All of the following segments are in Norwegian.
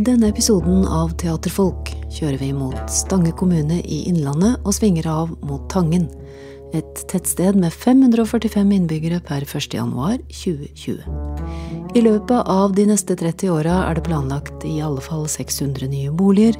I denne episoden av Teaterfolk kjører vi mot Stange kommune i Innlandet og svinger av mot Tangen. Et tettsted med 545 innbyggere per 1.1.2020. I løpet av de neste 30 åra er det planlagt i alle fall 600 nye boliger,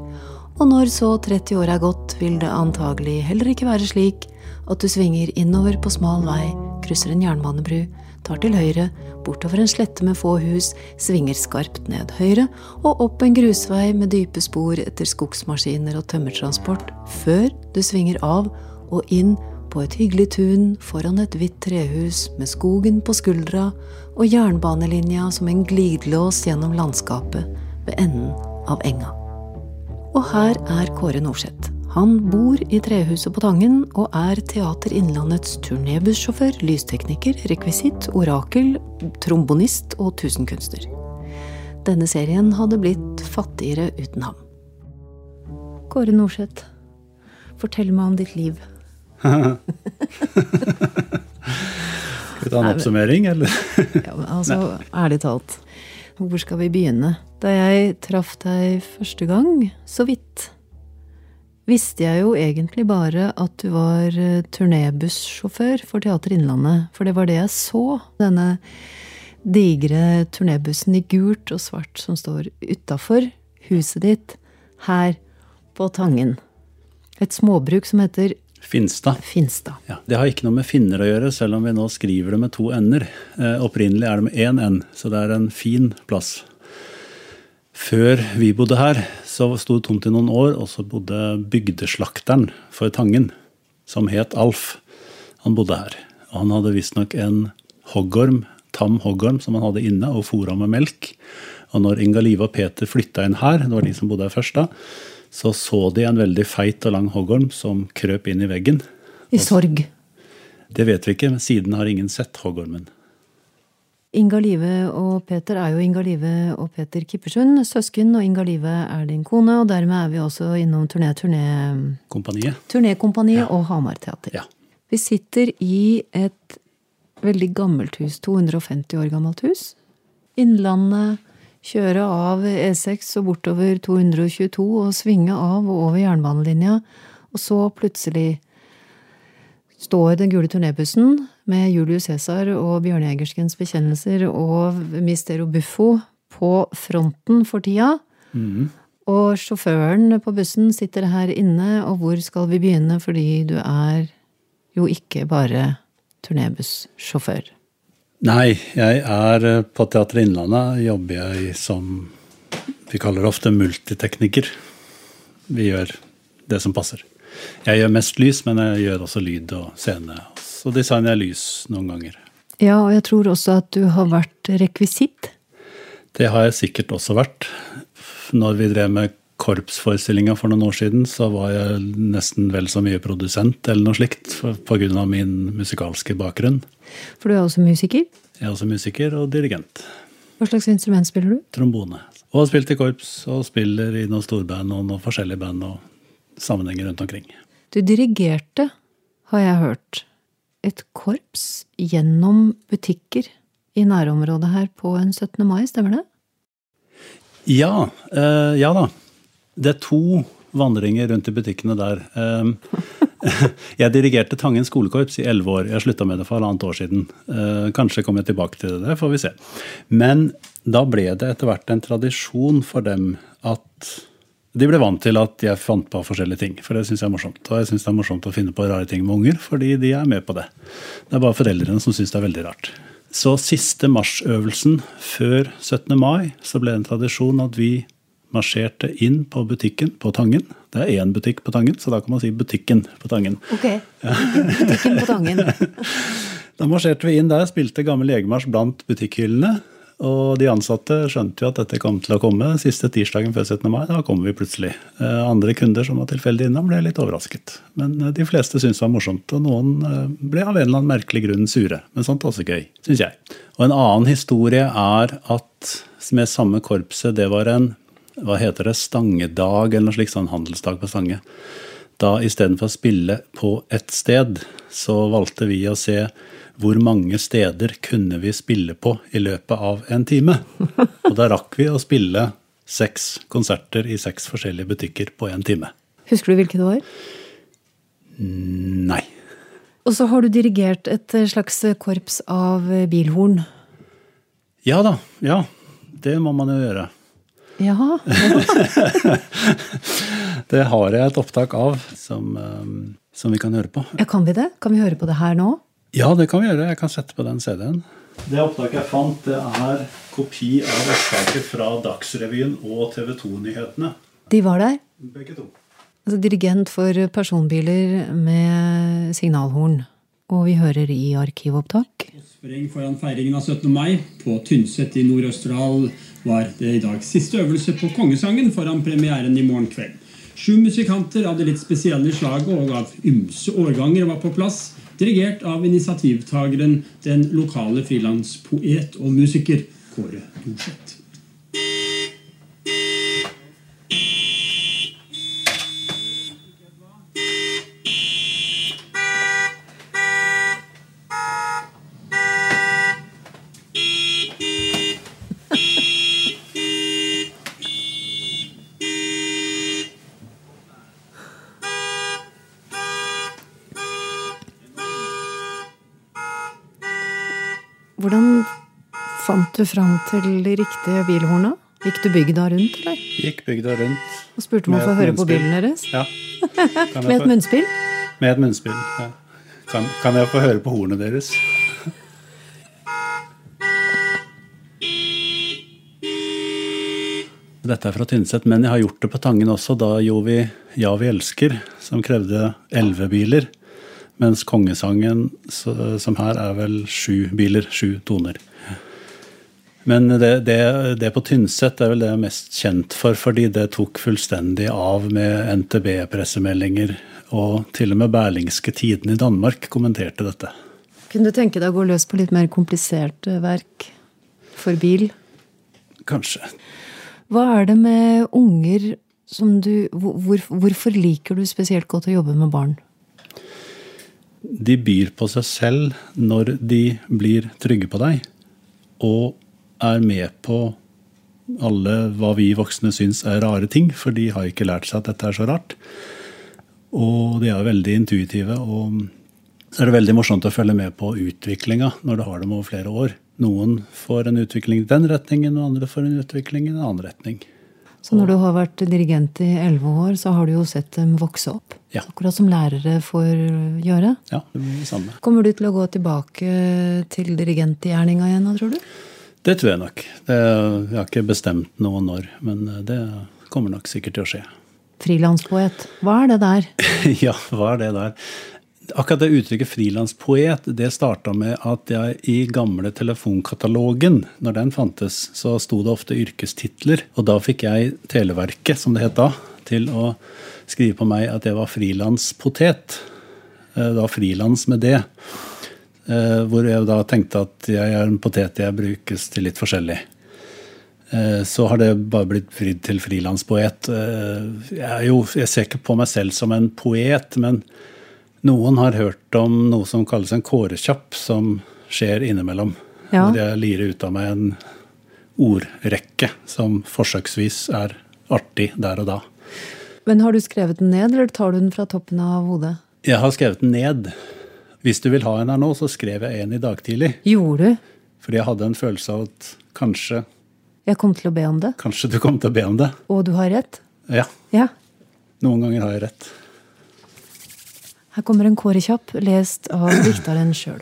og når så 30 år er gått, vil det antagelig heller ikke være slik at du svinger innover på smal vei, krysser en jernbanebru, tar til høyre, bortover en slette med få hus, svinger skarpt ned høyre og opp en grusvei med dype spor etter skogsmaskiner og tømmertransport, før du svinger av og inn på et hyggelig tun foran et hvitt trehus med skogen på skuldra og jernbanelinja som en glidelås gjennom landskapet ved enden av enga. Og her er Kåre Norseth. Han bor i trehuset på Tangen og er Teater Innlandets turnébussjåfør, lystekniker, rekvisitt, orakel, trombonist og tusenkunstner. Denne serien hadde blitt fattigere uten ham. Kåre Norseth, fortell meg om ditt liv. Skal vi ta en oppsummering, eller? ja, men altså, ærlig talt, hvor skal vi begynne? Da jeg traff deg første gang, så vidt visste jeg jo egentlig bare at du var eh, turnébussjåfør for Teater Innlandet, for det var det jeg så. Denne digre turnébussen i gult og svart som står utafor huset ditt, her på Tangen. Et småbruk som heter Finstad. Finstad. Ja, det har ikke noe med finner å gjøre, selv om vi nå skriver det med to ender. Eh, opprinnelig er det med én N, så det er en fin plass. Før vi bodde her, så sto det tomt i noen år, og så bodde bygdeslakteren for Tangen, som het Alf. Han bodde her. Og han hadde visstnok en hoggorm, tam hoggorm som han hadde inne og fôra med melk. Og når Inga Live og Peter flytta inn her, det var de som bodde her først da, så så de en veldig feit og lang hoggorm som krøp inn i veggen. I sorg. Det vet vi ikke, men siden har ingen sett hoggormen. Inga Live og Peter er jo Inga Live og Peter Kippersund, søsken, og Inga Live er din kone, og dermed er vi også innom turné, turné... Ja. og Hamar Teater. Ja. Vi sitter i et veldig gammelt hus, 250 år gammelt hus. Innlandet, kjøre av E6 og bortover 222 og svinge av og over jernbanelinja, og så plutselig står den gule turnébussen med Julius Cæsar og Bjørnejegerskens bekjennelser og Mistero Buffo på fronten for tida. Mm. Og sjåføren på bussen sitter her inne, og hvor skal vi begynne, fordi du er jo ikke bare turnébussjåfør? Nei, jeg er eh, på Teater Innlandet jobber jeg som vi kaller det ofte multitekniker. Vi gjør det som passer. Jeg gjør mest lys, men jeg gjør også lyd og scene. Så designer jeg lys noen ganger. Ja, og jeg tror også at du har vært rekvisitt? Det har jeg sikkert også vært. Når vi drev med korpsforestillinga for noen år siden, så var jeg nesten vel så mye produsent eller noe slikt pga. min musikalske bakgrunn. For du er også musiker? Jeg er også musiker og dirigent. Hva slags instrument spiller du? Trombone. Og har spilt i korps og spiller i noen storband og noen forskjellige band. og sammenhenger rundt omkring. Du dirigerte, har jeg hørt, et korps gjennom butikker i nærområdet her på en 17. mai, stemmer det? Ja. Eh, ja da. Det er to vandringer rundt i butikkene der. Eh, jeg dirigerte Tangen skolekorps i elleve år. Jeg slutta med det for halvannet år siden. Eh, kanskje kommer jeg tilbake til det, får vi se. Men da ble det etter hvert en tradisjon for dem at de ble vant til at jeg fant på forskjellige ting, for det syns jeg er morsomt. Og jeg syns det er morsomt å finne på rare ting med unger, fordi de er med på det. Det er bare foreldrene som syns det er veldig rart. Så siste marsjøvelsen før 17. mai så ble det en tradisjon at vi marsjerte inn på butikken på Tangen. Det er én butikk på Tangen, så da kan man si butikken på Tangen. Ok, butikken på Tangen. da marsjerte vi inn der, spilte gammel legemarsj blant butikkhyllene. Og de ansatte skjønte jo at dette kom til å komme siste tirsdagen før 17. mai. Da kommer vi plutselig. Eh, andre kunder som var tilfeldig innom, ble litt overrasket. Men eh, de fleste syntes det var morsomt, og noen eh, ble av en eller annen merkelig grunn sure. Men sånt er også gøy, syns jeg. Og en annen historie er at med samme korpset, det var en hva heter det, stangedag, eller noe slikt, sånn handelsdag på Stange. Da istedenfor å spille på ett sted, så valgte vi å se hvor mange steder kunne vi spille på i løpet av en time? Og da rakk vi å spille seks konserter i seks forskjellige butikker på én time. Husker du hvilke det var? Nei. Og så har du dirigert et slags korps av bilhorn. Ja da. Ja. Det må man jo gjøre. Ja. det har jeg et opptak av som, som vi kan høre på. ja. Kan vi det? Kan vi høre på det her nå? Ja, det kan vi gjøre. Jeg kan sette på den CD-en. Det opptaket jeg fant, det er kopi av opptaket fra Dagsrevyen og TV 2-nyhetene. De var der. Begge to. Altså dirigent for personbiler med signalhorn. Og vi hører i arkivopptak. Spreng foran feiringen av 17. mai på Tynset i Nord-Østerdal var det i dag siste øvelse på kongesangen foran premieren i morgen kveld. Sju musikanter av det litt spesielle slaget og av ymse årganger var på plass, dirigert av initiativtageren, den lokale frilanspoet og musiker Kåre Thorseth. Du fram til de riktige bilhorna? Gikk du bygda rundt, eller? Gikk bygda rundt. Og spurte om å få høre høre på munnspill. bilen deres? Ja. Med et munnspill? med et munnspill. Ja. Kan, kan jeg få høre på hornet deres? Dette er fra Tynset, men jeg har gjort det på Tangen også. Da gjorde vi Ja, vi elsker, som krevde elleve biler. Mens kongesangen, som her, er vel sju biler, sju toner. Men det, det, det på Tynset er vel det jeg er mest kjent for, fordi det tok fullstendig av med NTB-pressemeldinger. Og til og med Berlingske Tiden i Danmark kommenterte dette. Kunne du tenke deg å gå løs på litt mer kompliserte verk for bil? Kanskje. Hva er det med unger som du hvor, hvor- Hvorfor liker du spesielt godt å jobbe med barn? De byr på seg selv når de blir trygge på deg, og er med på alle hva vi voksne syns er rare ting, for de har ikke lært seg at dette er så rart. Og de er veldig intuitive, og så er det veldig morsomt å følge med på utviklinga når du har dem over flere år. Noen får en utvikling i den retningen, og andre får en utvikling i en annen retning. Så når du har vært dirigent i elleve år, så har du jo sett dem vokse opp. Ja. Akkurat som lærere får gjøre. Ja, det blir det samme. Kommer du til å gå tilbake til dirigentgjerninga igjen nå, tror du? Det tror jeg nok. Det, jeg har ikke bestemt noe når, men det kommer nok sikkert til å skje. Frilanspoet. Hva er det der? ja, hva er det der? Akkurat det uttrykket frilanspoet, det starta med at jeg i gamle telefonkatalogen, når den fantes, så sto det ofte yrkestitler. Og da fikk jeg Televerket, som det het da, til å skrive på meg at jeg var frilanspotet. Eh, Da frilans med det. Eh, Hvor jeg da tenkte at jeg er en potet jeg brukes til litt forskjellig. Eh, Så har det bare blitt vridd til frilanspoet. Eh, Jeg, jo- jeg ser ikke på meg selv som en poet, men noen har hørt om noe som kalles en kårekjapp, som skjer innimellom. Ja. Hvor jeg lirer ut av meg en ordrekke som forsøksvis er artig der og da. Men har du skrevet den ned, eller tar du den fra toppen av hodet? Jeg har skrevet den ned. Hvis du vil ha en her nå, så skrev jeg en i dag tidlig. Gjorde du? Fordi jeg hadde en følelse av at kanskje, Jeg kom til å be om det. kanskje du kom til å be om det. Og du har rett? Ja, Ja. noen ganger har jeg rett. Her kommer en kårekjapp, lest av dikteren sjøl.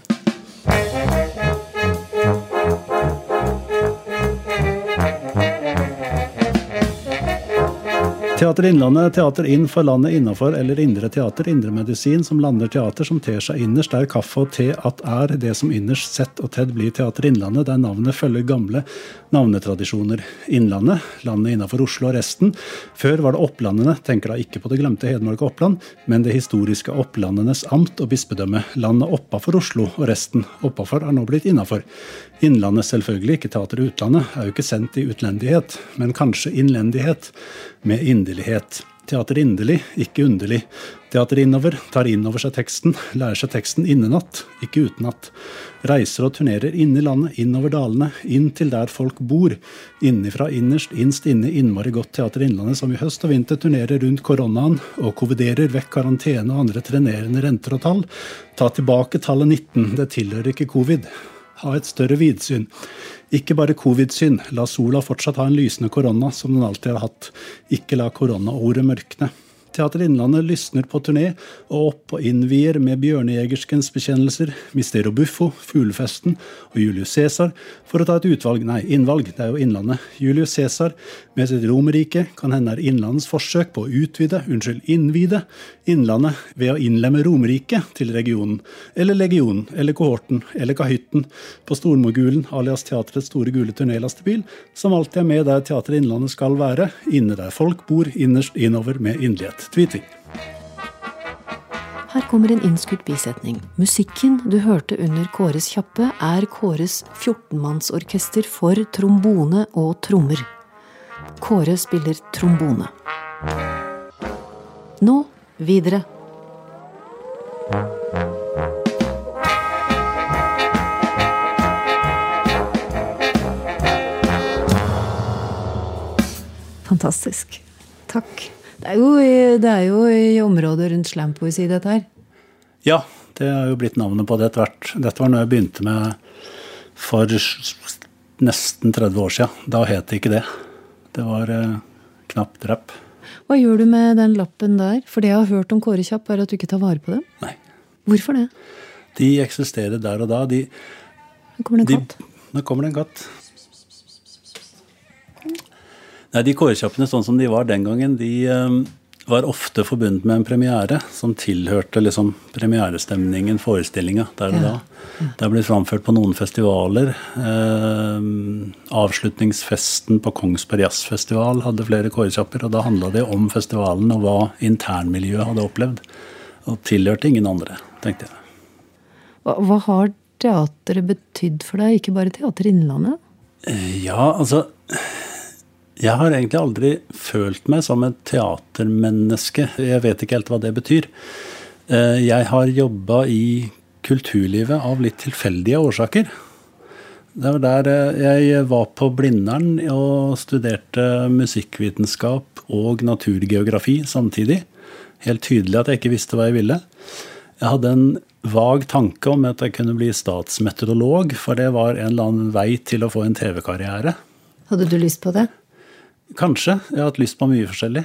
Teater Innlandet, teater inn for landet innafor eller indre teater, indremedisin som lander teater som ter seg innerst, der kaffe og te at er det som innerst sett og tedd blir Teater Innlandet, der navnet følger gamle navnetradisjoner. Innlandet, landet innafor Oslo og resten. Før var det Opplandene, tenker da ikke på det glemte Hedmark og Oppland, men det historiske Opplandenes amt og bispedømme. Landet oppafor Oslo og resten. Oppafor er nå blitt innafor. Innlandet selvfølgelig, ikke teater utlandet, er jo ikke sendt i utlendighet, men kanskje innlendighet med inderlighet. Teater inderlig, ikke underlig. Teater innover, tar inn over seg teksten, lærer seg teksten innenatt, ikke utenatt. Reiser og turnerer inn i landet, innover dalene, inn til der folk bor. Innifra innerst, innst inne, innmari godt Teater Innlandet, som i høst og vinter turnerer rundt koronaen og coviderer vekk karantene og andre trenerende renter og tall. Ta tilbake tallet 19, det tilhører ikke covid. Ha et større vidsyn. Ikke bare covid-syn. La sola fortsatt ha en lysende korona, som den alltid har hatt. Ikke la koronaordet mørkne. Teater Innlandet lysner på turné og opp og innvier med bjørnejegerskens bekjennelser, Mistero Buffo, Fuglefesten og Julius Cæsar, for å ta et utvalg, nei, innvalg, det er jo Innlandet. Julius Cæsar med sitt Romerrike kan hende er Innlandets forsøk på å utvide, unnskyld, innvide, Innlandet ved å innlemme Romerriket til regionen, eller legionen, eller kohorten, eller kahytten på Stormogulen alias Teatrets store gule turnélastebil, som alltid er med der Teater Innlandet skal være, inne der folk bor, innerst innover med inderlighet. Tvi-tvi. Her kommer en innskutt bisetning. Musikken du hørte under Kåres kjappe, er Kåres 14-mannsorkester for trombone og trommer. Kåre spiller trombone. Nå videre. Fantastisk. Takk. Det er jo, i- det er jo i området rundt slampoesi, dette her. Ja, det har jo blitt navnet på det etter hvert. Dette var noe jeg begynte med for nesten 30 år siden. Da het det ikke det. Det var eh, knapt rapp. Hva gjør du med den lappen der? For det jeg har hørt om Kåre Kjapp, er at du ikke tar vare på dem. Nei. Hvorfor det? De eksisterer der og da. De, Her kommer det de, en katt. nå kommer det en katt. Nei, De kårkjappene sånn som de var den gangen, de eh, var ofte forbundet med en premiere som tilhørte liksom premierestemningen, forestillinga der og da. Det er blitt framført på noen festivaler. Eh, avslutningsfesten på Kongsberg Jazzfestival hadde flere kårekjapper, og da handla det om festivalen og hva internmiljøet hadde opplevd. Og tilhørte ingen andre, tenkte jeg. Hva, hva har teatret betydd for deg, ikke bare Teater Innlandet? Ja, altså Jeg har egentlig aldri følt meg som et teatermenneske. Jeg vet ikke helt hva det betyr. Eh, Jeg har jobba i kulturlivet av litt tilfeldige årsaker. Det var der eh, jeg var på Blindern og studerte musikkvitenskap og naturgeografi samtidig. Helt tydelig at jeg ikke visste hva jeg ville. Jeg hadde en vag tanke om at jeg kunne bli statsmeteorolog, for det var en eller annen vei til å få en TV-karriere. Hadde du lyst på det? Kanskje. Jeg har hatt lyst på mye forskjellig.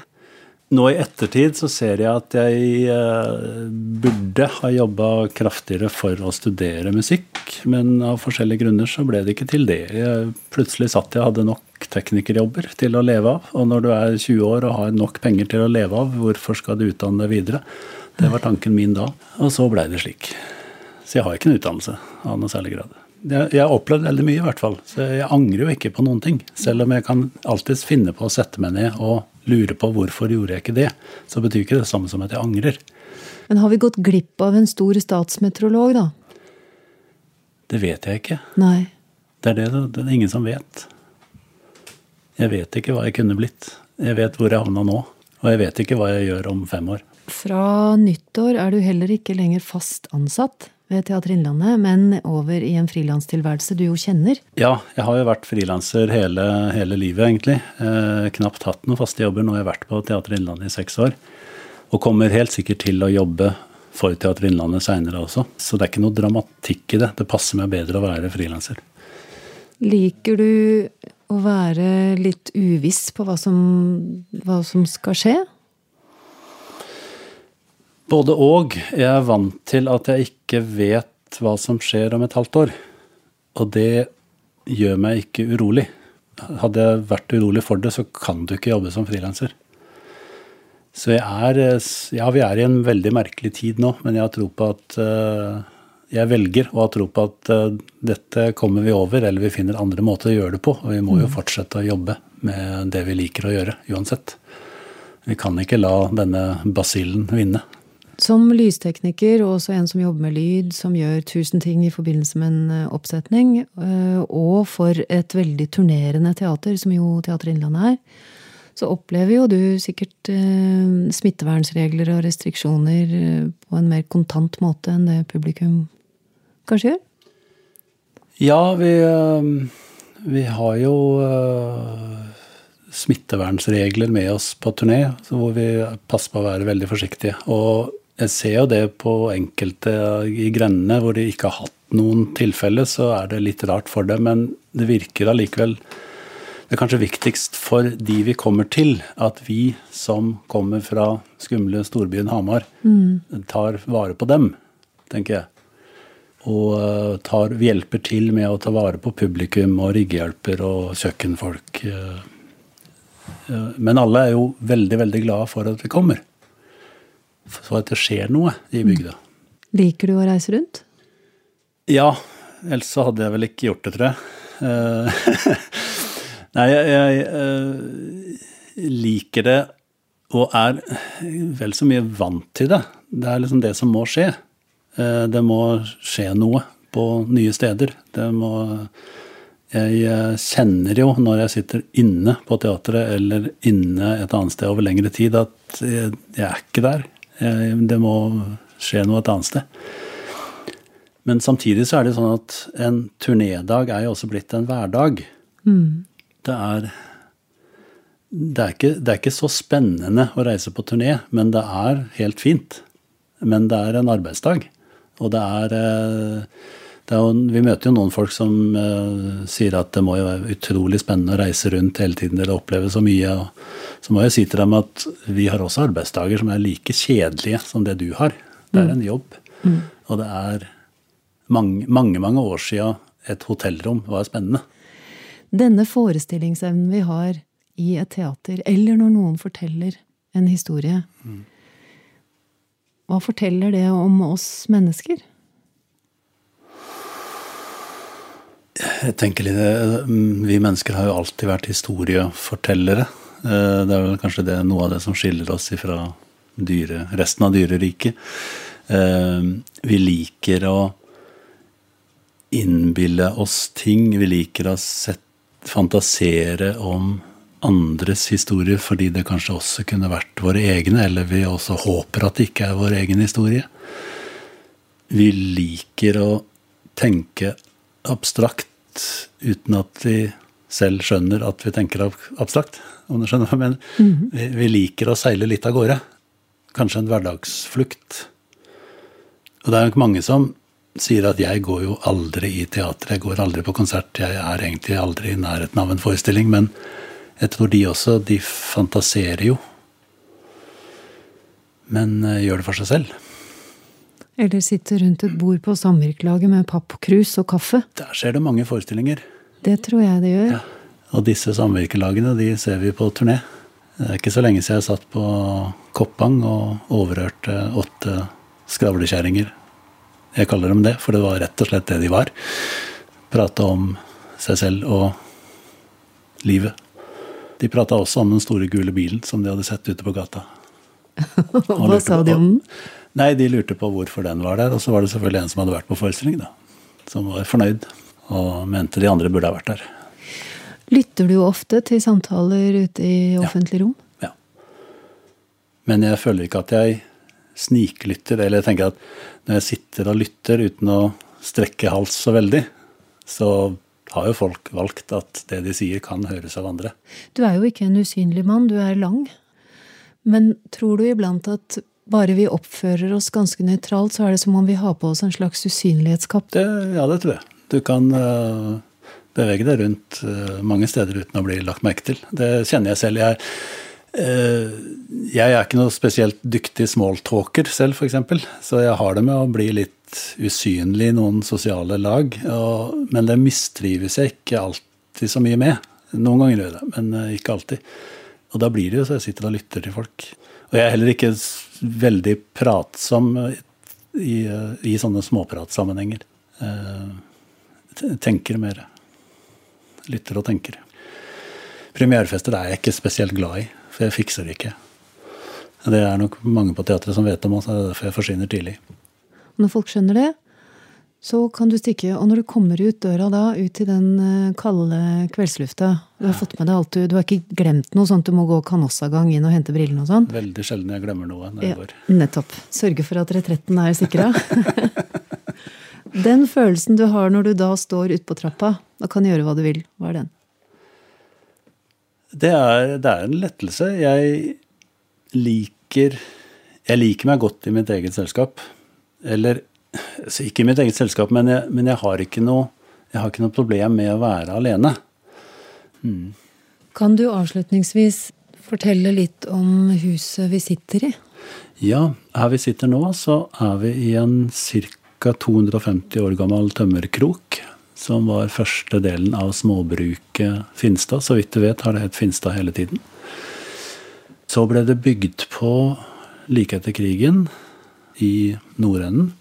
Nå i ettertid så ser jeg at jeg eh, burde ha jobba kraftigere for å studere musikk, men av forskjellige grunner så ble det ikke til det. Jeg plutselig satt jeg og hadde nok teknikerjobber til å leve av, og når du er 20 år og har nok penger til å leve av, hvorfor skal du utdanne deg videre? Det var tanken min da, og så blei det slik. Så jeg har ikke en utdannelse av noe særlig grad. Jeg har opplevd veldig mye, i hvert fall. Så jeg angrer jo ikke på noen ting. Selv om jeg kan alltids finne på å sette meg ned og lure på hvorfor gjorde jeg ikke det, så betyr ikke det samme som at jeg angrer. Men har vi gått glipp av en stor statsmeteorolog, da? Det vet jeg ikke. Nei. Det er det det er ingen som vet. Jeg vet ikke hva jeg kunne blitt. Jeg vet hvor jeg havna nå. Og jeg vet ikke hva jeg gjør om fem år. Fra nyttår er du heller ikke lenger fast ansatt ved Teater Innlandet, men over i en frilanstilværelse du jo kjenner. Ja, jeg har jo vært frilanser hele, hele livet, egentlig. Eh, knapt hatt noen faste jobber. Nå har jeg vært på Teater Innlandet i seks år. Og kommer helt sikkert til å jobbe for Teater Innlandet seinere også. Så det er ikke noe dramatikk i det. Det passer meg bedre å være frilanser. Liker du å være litt uviss på hva som, hva som skal skje? Både og. Jeg er vant til at jeg ikke vet hva som skjer om et halvt år. Og det gjør meg ikke urolig. Hadde jeg vært urolig for det, så kan du ikke jobbe som frilanser. Så jeg er Ja, vi er i en veldig merkelig tid nå, men jeg har tro på at eh, Jeg velger å ha tro på at eh, dette kommer vi over, eller vi finner andre måter å gjøre det på. Og vi må jo fortsette å jobbe med det vi liker å gjøre, uansett. Vi kan ikke la denne basillen vinne. Som lystekniker og også en som jobber med lyd, som gjør tusen ting i forbindelse med en eh, oppsetning, eh, og for et veldig turnerende teater, som jo Teater Innlandet er, så opplever jo du sikkert eh, smittevernsregler og restriksjoner på en mer kontant måte enn det publikum kanskje gjør? Ja, vi, vi har jo smittevernsregler med oss på turné, hvor vi passer på å være veldig forsiktige. Og jeg ser jo det på enkelte i grendene hvor de ikke har hatt noen tilfelle, så er det litt rart for dem. Men det virker allikevel Det er kanskje viktigst for de vi kommer til, at vi som kommer fra skumle storbyen Hamar, mm. tar vare på dem, tenker jeg. Og tar, vi hjelper til med å ta vare på publikum og riggehjelper og kjøkkenfolk. Men alle er jo veldig, veldig glade for at vi kommer. For at det skjer noe i bygda. Liker du å reise rundt? Ja, ellers så hadde jeg vel ikke gjort det, tror jeg. Eh, nei, jeg, jeg uh, liker det og er vel så mye vant til det. Det er liksom det som må skje. Uh, det må skje noe på nye steder. Det må Jeg kjenner jo når jeg sitter inne på teatret eller inne et annet sted over lengre tid, at jeg, jeg er ikke der. Jeg, det må skje noe et annet sted. Men samtidig så er det sånn at en turnédag er jo også blitt en hverdag. Mm. Det, er, det, er ikke, det er ikke så spennende å reise på turné, men det er helt fint. Men det er en arbeidsdag. Og det er, er Vi møter jo noen folk som uh, sier at det må jo være utrolig spennende å reise rundt hele tiden, eller oppleve så mye. Og så må jeg si til dem at vi har også arbeidsdager som er like kjedelige som det du har. Det er mm. en jobb. Mm. Og det er mange, mange, mange år sia et hotellrom var spennende. Denne forestillingsevnen vi har i et teater, eller når noen forteller en historie, mm. hva forteller det om oss mennesker? Jeg tenker litt, eh, Vi mennesker har jo alltid vært historiefortellere. Eh, det er vel kanskje det, noe av det som skiller oss fra dyre, resten av dyreriket. Eh, vi liker å innbille oss ting. Vi liker å sett, fantasere om andres historie fordi det kanskje også kunne vært våre egne, eller vi også håper at det ikke er vår egen historie. Vi liker å tenke abstrakt uten at vi selv skjønner at vi tenker abstrakt, om du skjønner Men. Mm -hmm. vi, liker å seile litt av gårde. Kanskje en hverdagsflukt. Og det er nok mange som sier at jeg går jo aldri i teater, jeg går aldri på konsert, jeg er egentlig aldri i nærheten av en forestilling. Men jeg tror de også, de fantaserer jo. Men uh, gjør det for seg selv. Eller sitter rundt et bord på samvirkelaget med pappkrus og kaffe. Der skjer det mange forestillinger. Det tror jeg det gjør. Ja. Og disse samvirkelagene de ser vi på turné. Det er ikke så lenge siden jeg satt på Koppang og overhørte åtte skravlekjerringer jeg kaller dem det, for det var rett og slett det de var. Prata om seg selv og livet. De prata også om den store gule bilen som de hadde sett ute på gata. Hva sa de om den? Nei, De lurte på hvorfor den var der. Og så var det selvfølgelig en som hadde vært på forestilling, da. Som var fornøyd og mente de andre burde ha vært der. Lytter du ofte til samtaler ute i offentlig rom? Ja. Men jeg føler ikke at jeg sniklytter, eller jeg tenker at når jeg sitter og lytter uten å strekke hals så veldig, så har jo folk valgt at det de sier, kan høres av andre. Du er jo ikke en usynlig mann, du er lang. Men tror du iblant at bare vi oppfører oss ganske nøytralt, så er det som om vi har på oss en slags usynlighetskapp? Det, ja, det tror jeg. Du kan uh, bevege deg rundt uh, mange steder uten å bli lagt merke til. Det kjenner jeg selv. Jeg uh, jeg er ikke noe spesielt dyktig smalltalker selv, f.eks. Så jeg har det med å bli litt usynlig i noen sosiale lag. men det mistrives jeg ikke alltid så mye med. Noen ganger gjør jeg det, men ikke alltid. Og da blir det jo så jeg sitter og lytter til folk. Og jeg er heller ikke veldig pratsom i, i sånne småpratsammenhenger. Eh, tenker mer. Lytter og tenker. Premierefester er jeg ikke spesielt glad i. For jeg fikser det ikke. Det er nok mange på teatret som vet om oss, det er derfor jeg forsvinner tidlig. Når folk skjønner det, Så kan du stikke, og når du kommer ut døra da, ut i den eh, kalde kveldslufta Du har fått med deg alt du Du har ikke glemt noe sånt, du må gå kanossagang inn og hente brillene og sånn? Veldig sjelden jeg glemmer noe når jeg Ja, går. nettopp. Sørge for at retretten er sikra. den følelsen du har når du da står utpå trappa og kan gjøre hva du vil, hva er den? Det er, det er en lettelse. Jeg liker Jeg liker meg godt i mitt eget selskap. Eller altså ikke i mitt eget selskap, men jeg, men jeg har ikke noe jeg har ikke noe problem med å være alene. Kan du avslutningsvis fortelle litt om huset vi sitter i? Ja, her vi sitter nå, så er vi i en ca. 250 år gammel tømmerkrok. Som var første delen av småbruket Finstad. Så vidt du vet, har det hett Finstad hele tiden. Så ble det bygd på like etter krigen i nordenden.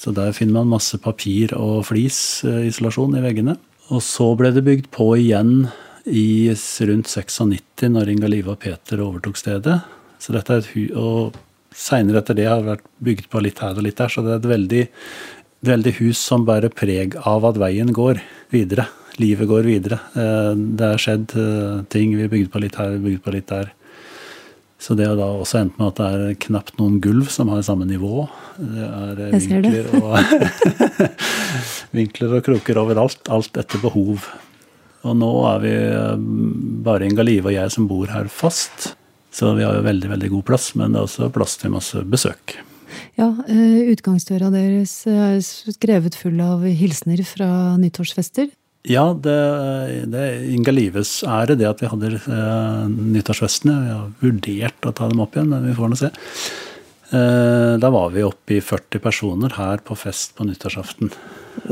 Så der finner man masse papir og flisisolasjon i veggene. Og så ble det bygd på igjen i rundt 96, når Inga Live og Peter overtok stedet. Så dette er et hu og seinere etter det har det vært bygd på litt her og litt der. Så det er et veldig, veldig hus som bærer preg av at veien går videre. Livet går videre. Eh, Det har skjedd eh, ting. Vi bygde på litt her, vi på litt der. Så det har da også endt med at det er knapt noen gulv som har samme nivå. Det er eh, vinkler og, vinkler og kroker overalt. Alt etter behov. Og nå er vi eh, bare Inga Live og jeg som bor her fast. Så vi har jo veldig veldig god plass, men det er også plass til masse besøk. Ja, eh, utgangsdøra deres er skrevet full av hilsener fra nyttårsfester. Ja, det, det er Inga Lives ære det at vi hadde eh, nyttårsfestene. Vi har vurdert å ta dem opp igjen, men vi får nå se. Eh, da var vi oppe i 40 personer her på fest på nyttårsaften.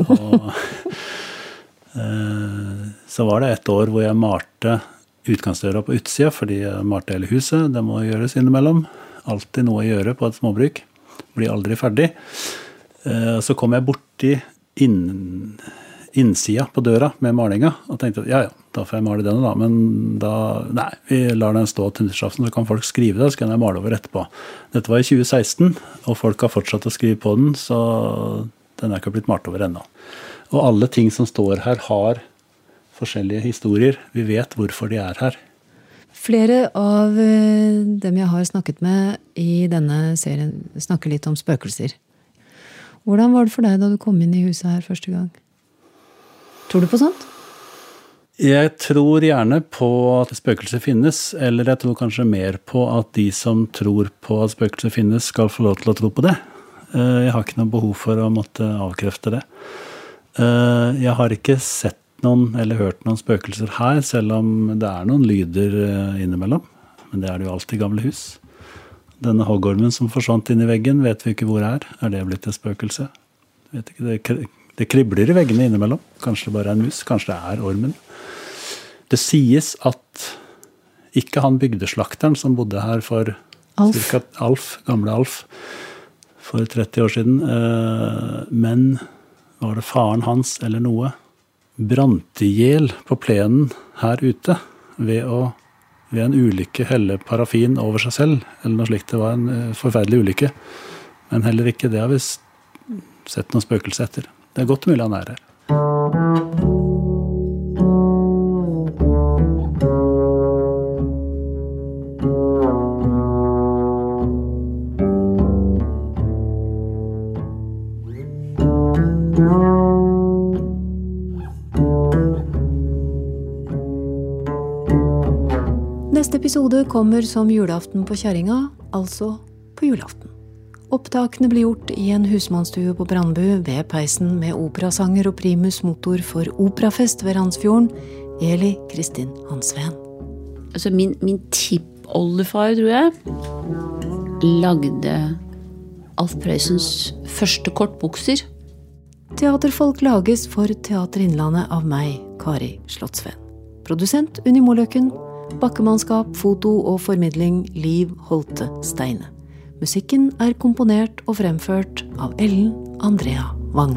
Og eh, så var det et år hvor jeg malte utgangsdøra på utsida fordi jeg malte hele huset. Det må gjøres innimellom. Alltid noe å gjøre på et småbruk. Blir aldri ferdig. Eh, Så kom jeg borti inn, innsida på døra med malinga og tenkte ja, ja, da får jeg male denne, da. Men da Nei, vi lar den stå til nyttårsaften, så kan folk skrive det, så kan jeg male over etterpå. Dette var i 2016, og folk har fortsatt å skrive på den, så den er ikke blitt malt over ennå. Og alle ting som står her, har forskjellige historier. Vi vet hvorfor de er her. Flere av eh, dem jeg har snakket med i denne serien, snakker litt om spøkelser. Hvordan var det for deg da du kom inn i huset her første gang? Tror du på sånt? Jeg tror gjerne på at spøkelser finnes, eller jeg tror kanskje mer på at de som tror på at spøkelser finnes, skal få lov til å tro på det. Eh, Jeg har ikke noe behov for å måtte avkrefte det. Eh, Jeg har ikke sett noen eller hørt noen spøkelser her, selv om det er noen lyder eh, innimellom. Men det er det jo alltid i gamle hus. Denne hoggormen som forsvant inn i veggen, vet vi ikke hvor er. Er det blitt et spøkelse? Vet ikke, det, det kribler i veggene innimellom. Kanskje det bare er en mus. Kanskje det er ormen. Det sies at ikke han bygdeslakteren som bodde her for Alf. cirka Alf, gamle Alf, for 30 år siden, eh, men var det faren hans eller noe, brant i hjel på plenen her ute ved å ved en ulykke helle parafin over seg selv, eller noe slikt. Det var en eh, forferdelig ulykke. Men heller ikke det har vi sett noen spøkelse etter. Det er godt mulig han er her. Neste episode kommer som julaften på kjerringa, altså på julaften. Opptakene blir gjort i en husmannsstue på Brandbu ved peisen med operasanger og primus motor for operafest ved Randsfjorden, Eli Kristin Hansveen. Altså min, min tippoldefar, tror jeg, lagde Alf Prøysens første kortbukser. Teaterfolk lages for Teater Innlandet av meg, Kari Slottsveen. Produsent Unni Moløkken. Bakkemannskap, foto og formidling Liv Holte Steine. Musikken er komponert og fremført av Ellen Andrea Wang.